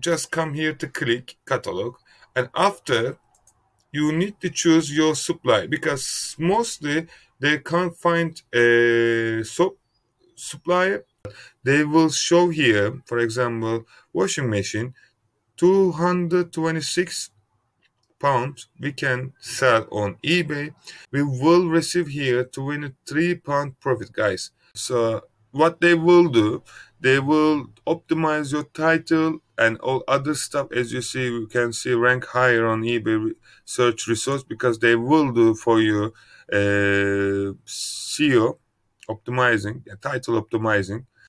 just come here to click catalog and after you need to choose your supply because mostly they can't find a soap supplier. They will show here for example washing machine 226 pounds we can sell on ebay. We will receive here 23 pound profit guys. So what they will do they will optimize your title and all other stuff. As you see you can see rank higher on ebay search results because they will do for you uh, seo optimizing title optimizing